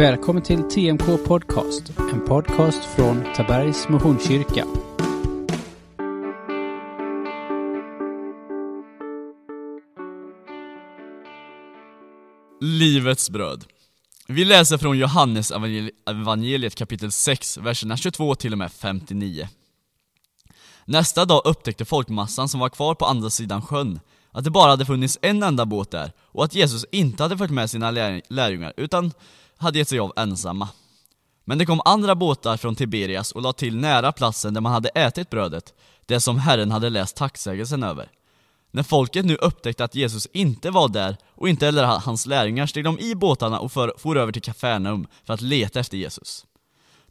Välkommen till TMK Podcast, en podcast från Tabergs Missionskyrka. Livets bröd. Vi läser från Johannes evangeliet kapitel 6, verserna 22 till och med 59. Nästa dag upptäckte folkmassan som var kvar på andra sidan sjön att det bara hade funnits en enda båt där och att Jesus inte hade fört med sina lärjungar utan hade gett sig av ensamma. Men det kom andra båtar från Tiberias och lade till nära platsen där man hade ätit brödet, det som Herren hade läst tacksägelsen över. När folket nu upptäckte att Jesus inte var där och inte heller hans lärjungar steg de i båtarna och för, for över till Kafarnaum för att leta efter Jesus.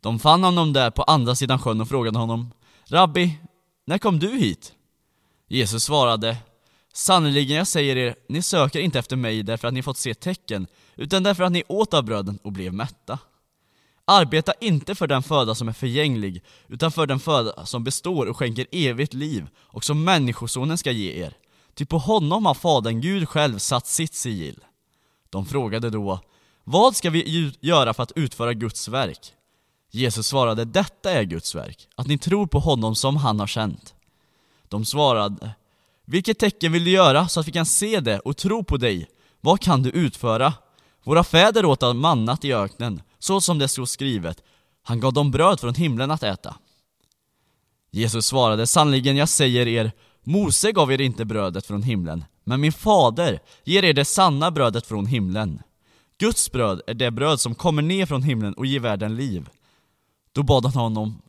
De fann honom där på andra sidan sjön och frågade honom Rabbi, när kom du hit? Jesus svarade Sannerligen jag säger er, ni söker inte efter mig därför att ni fått se tecken, utan därför att ni åt av bröden och blev mätta. Arbeta inte för den föda som är förgänglig, utan för den föda som består och skänker evigt liv, och som Människosonen ska ge er. Ty på honom har Fadern Gud själv satt sitt sigill. De frågade då, vad ska vi göra för att utföra Guds verk? Jesus svarade, detta är Guds verk, att ni tror på honom som han har sänt. De svarade, vilket tecken vill du göra så att vi kan se det och tro på dig? Vad kan du utföra? Våra fäder åt av mannat i öknen, så som det stod skrivet. Han gav dem bröd från himlen att äta. Jesus svarade, sannerligen jag säger er, Mose gav er inte brödet från himlen, men min fader ger er det sanna brödet från himlen. Guds bröd är det bröd som kommer ner från himlen och ger världen liv. Då bad han honom,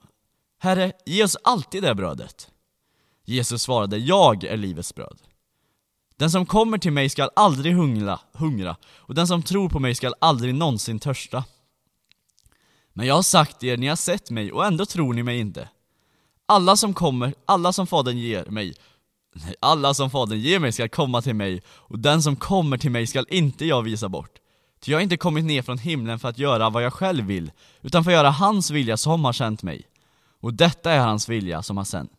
Herre, ge oss alltid det brödet. Jesus svarade, jag är livets bröd. Den som kommer till mig skall aldrig hungra, hungra, och den som tror på mig skall aldrig någonsin törsta. Men jag har sagt er, ni har sett mig, och ändå tror ni mig inte. Alla som kommer, alla som Fadern ger mig, nej, alla som Fadern ger mig skall komma till mig, och den som kommer till mig skall inte jag visa bort. Ty jag har inte kommit ner från himlen för att göra vad jag själv vill, utan för att göra hans vilja som har sänt mig. Och detta är hans vilja som har sänt.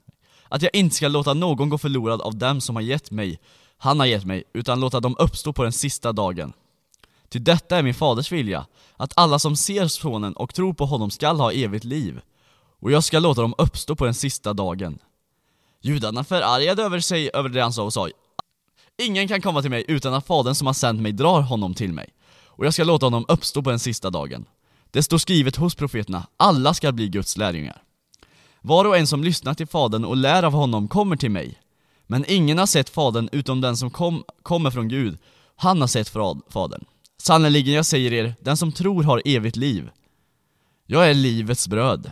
Att jag inte ska låta någon gå förlorad av dem som har gett mig, han har gett mig, utan låta dem uppstå på den sista dagen. Ty detta är min faders vilja, att alla som ser sonen och tror på honom skall ha evigt liv. Och jag ska låta dem uppstå på den sista dagen. Judarna förargade över sig över det han sa och sa Ingen kan komma till mig utan att fadern som har sänt mig drar honom till mig. Och jag ska låta honom uppstå på den sista dagen. Det står skrivet hos profeterna, alla ska bli Guds lärjungar. Var och en som lyssnar till Fadern och lär av honom kommer till mig. Men ingen har sett Fadern utom den som kom, kommer från Gud. Han har sett Fadern. Sannerligen, jag säger er, den som tror har evigt liv. Jag är livets bröd.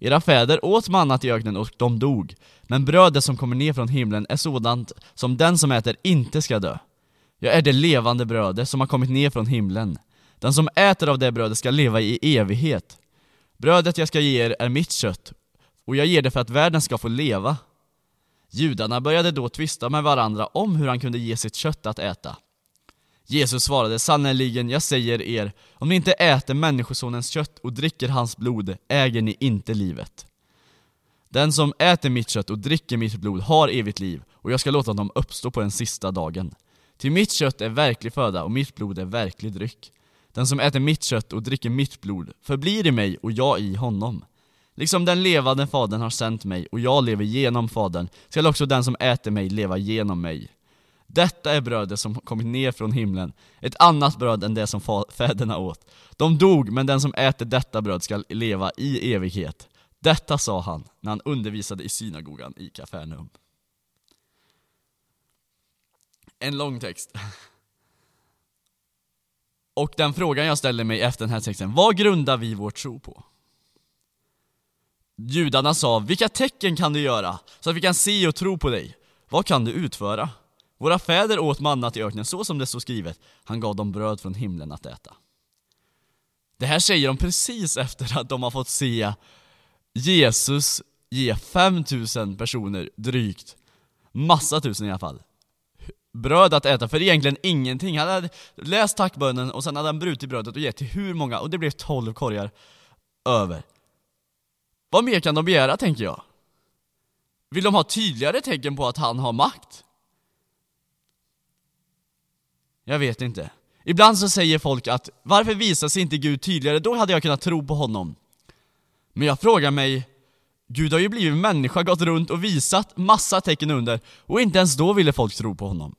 Era fäder åt mannat i öknen och de dog. Men brödet som kommer ner från himlen är sådant som den som äter inte ska dö. Jag är det levande brödet som har kommit ner från himlen. Den som äter av det brödet ska leva i evighet. Brödet jag ska ge er är mitt kött, och jag ger det för att världen ska få leva. Judarna började då tvista med varandra om hur han kunde ge sitt kött att äta. Jesus svarade, sannerligen, jag säger er, om ni inte äter Människosonens kött och dricker hans blod, äger ni inte livet. Den som äter mitt kött och dricker mitt blod har evigt liv, och jag ska låta dem uppstå på den sista dagen. Till mitt kött är verklig föda och mitt blod är verklig dryck. Den som äter mitt kött och dricker mitt blod förblir i mig och jag i honom. Liksom den levande fadern har sänt mig och jag lever genom fadern, skall också den som äter mig leva genom mig. Detta är brödet som kommit ner från himlen, ett annat bröd än det som fäderna åt. De dog, men den som äter detta bröd skall leva i evighet. Detta sa han när han undervisade i synagogan i Kafarnaum. En lång text. Och den frågan jag ställer mig efter den här texten, vad grundar vi vår tro på? Judarna sa, vilka tecken kan du göra så att vi kan se och tro på dig? Vad kan du utföra? Våra fäder åt mannat i öknen så som det står skrivet, han gav dem bröd från himlen att äta. Det här säger de precis efter att de har fått se Jesus ge 5000 personer drygt, massa tusen i alla fall, bröd att äta för egentligen ingenting. Han hade läst tackbönen och sen hade han brutit brödet och gett till hur många, och det blev 12 korgar över. Vad mer kan de begära, tänker jag? Vill de ha tydligare tecken på att han har makt? Jag vet inte. Ibland så säger folk att varför visar sig inte Gud tydligare? Då hade jag kunnat tro på honom. Men jag frågar mig, Gud har ju blivit människa, gått runt och visat massa tecken under och inte ens då ville folk tro på honom.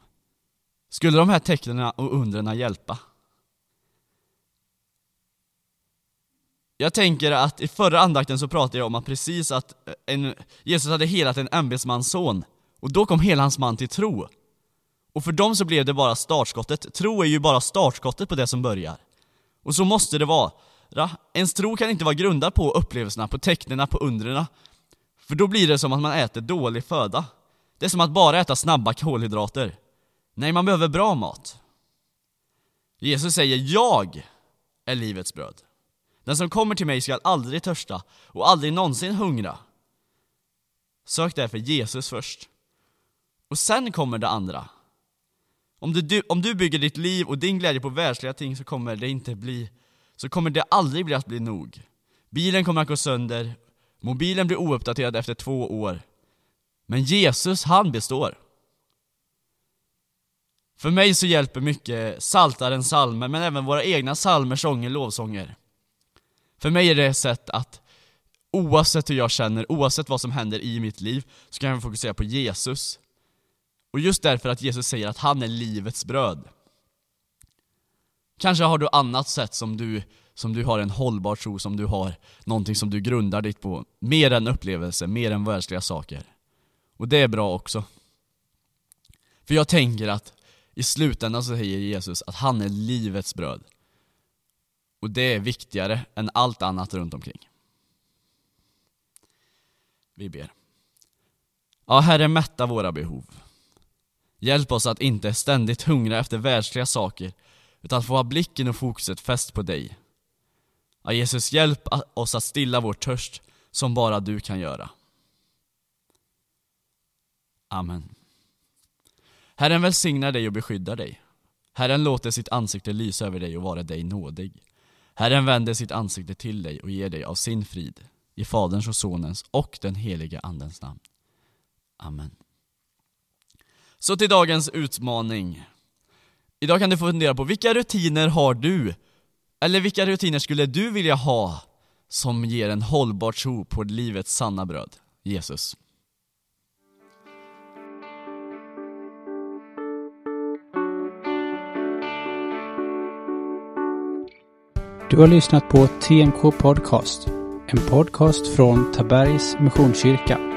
Skulle de här tecknen och undren hjälpa? Jag tänker att i förra andakten så pratade jag om att precis att eh, en, Jesus hade helat en ämbetsmans son och då kom hela hans man till tro. Och för dem så blev det bara startskottet. Tro är ju bara startskottet på det som börjar. Och så måste det vara. Ens tro kan inte vara grundad på upplevelserna, på tecknen, på undren. För då blir det som att man äter dålig föda. Det är som att bara äta snabba kolhydrater. Nej, man behöver bra mat. Jesus säger 'Jag är livets bröd' Den som kommer till mig ska aldrig törsta och aldrig någonsin hungra. Sök därför Jesus först. Och sen kommer det andra. Om du, om du bygger ditt liv och din glädje på världsliga ting så kommer det inte bli, så kommer det aldrig bli att bli nog. Bilen kommer att gå sönder, mobilen blir ouppdaterad efter två år. Men Jesus, han består. För mig så hjälper mycket Saltaren salmer, men även våra egna salmer, sånger, lovsånger. För mig är det ett sätt att oavsett hur jag känner, oavsett vad som händer i mitt liv, så kan jag fokusera på Jesus. Och just därför att Jesus säger att han är livets bröd. Kanske har du annat sätt som du, som du har en hållbar tro, som du har någonting som du grundar ditt på. Mer än upplevelse, mer än världsliga saker. Och det är bra också. För jag tänker att i slutändan så säger Jesus att han är livets bröd. Och det är viktigare än allt annat runt omkring. Vi ber. Ja, Herre, mätta våra behov. Hjälp oss att inte ständigt hungra efter världsliga saker, utan få ha blicken och fokuset fäst på dig. Ja, Jesus, hjälp oss att stilla vår törst som bara du kan göra. Amen. Herren välsignar dig och beskyddar dig. Herren låter sitt ansikte lysa över dig och vara dig nådig. Herren vänder sitt ansikte till dig och ger dig av sin frid. I Faderns och Sonens och den heliga Andens namn. Amen. Så till dagens utmaning. Idag kan du få fundera på vilka rutiner har du? Eller vilka rutiner skulle du vilja ha som ger en hållbar tro på livets sanna bröd, Jesus? Du har lyssnat på TNK Podcast, en podcast från Tabergs Missionskyrka.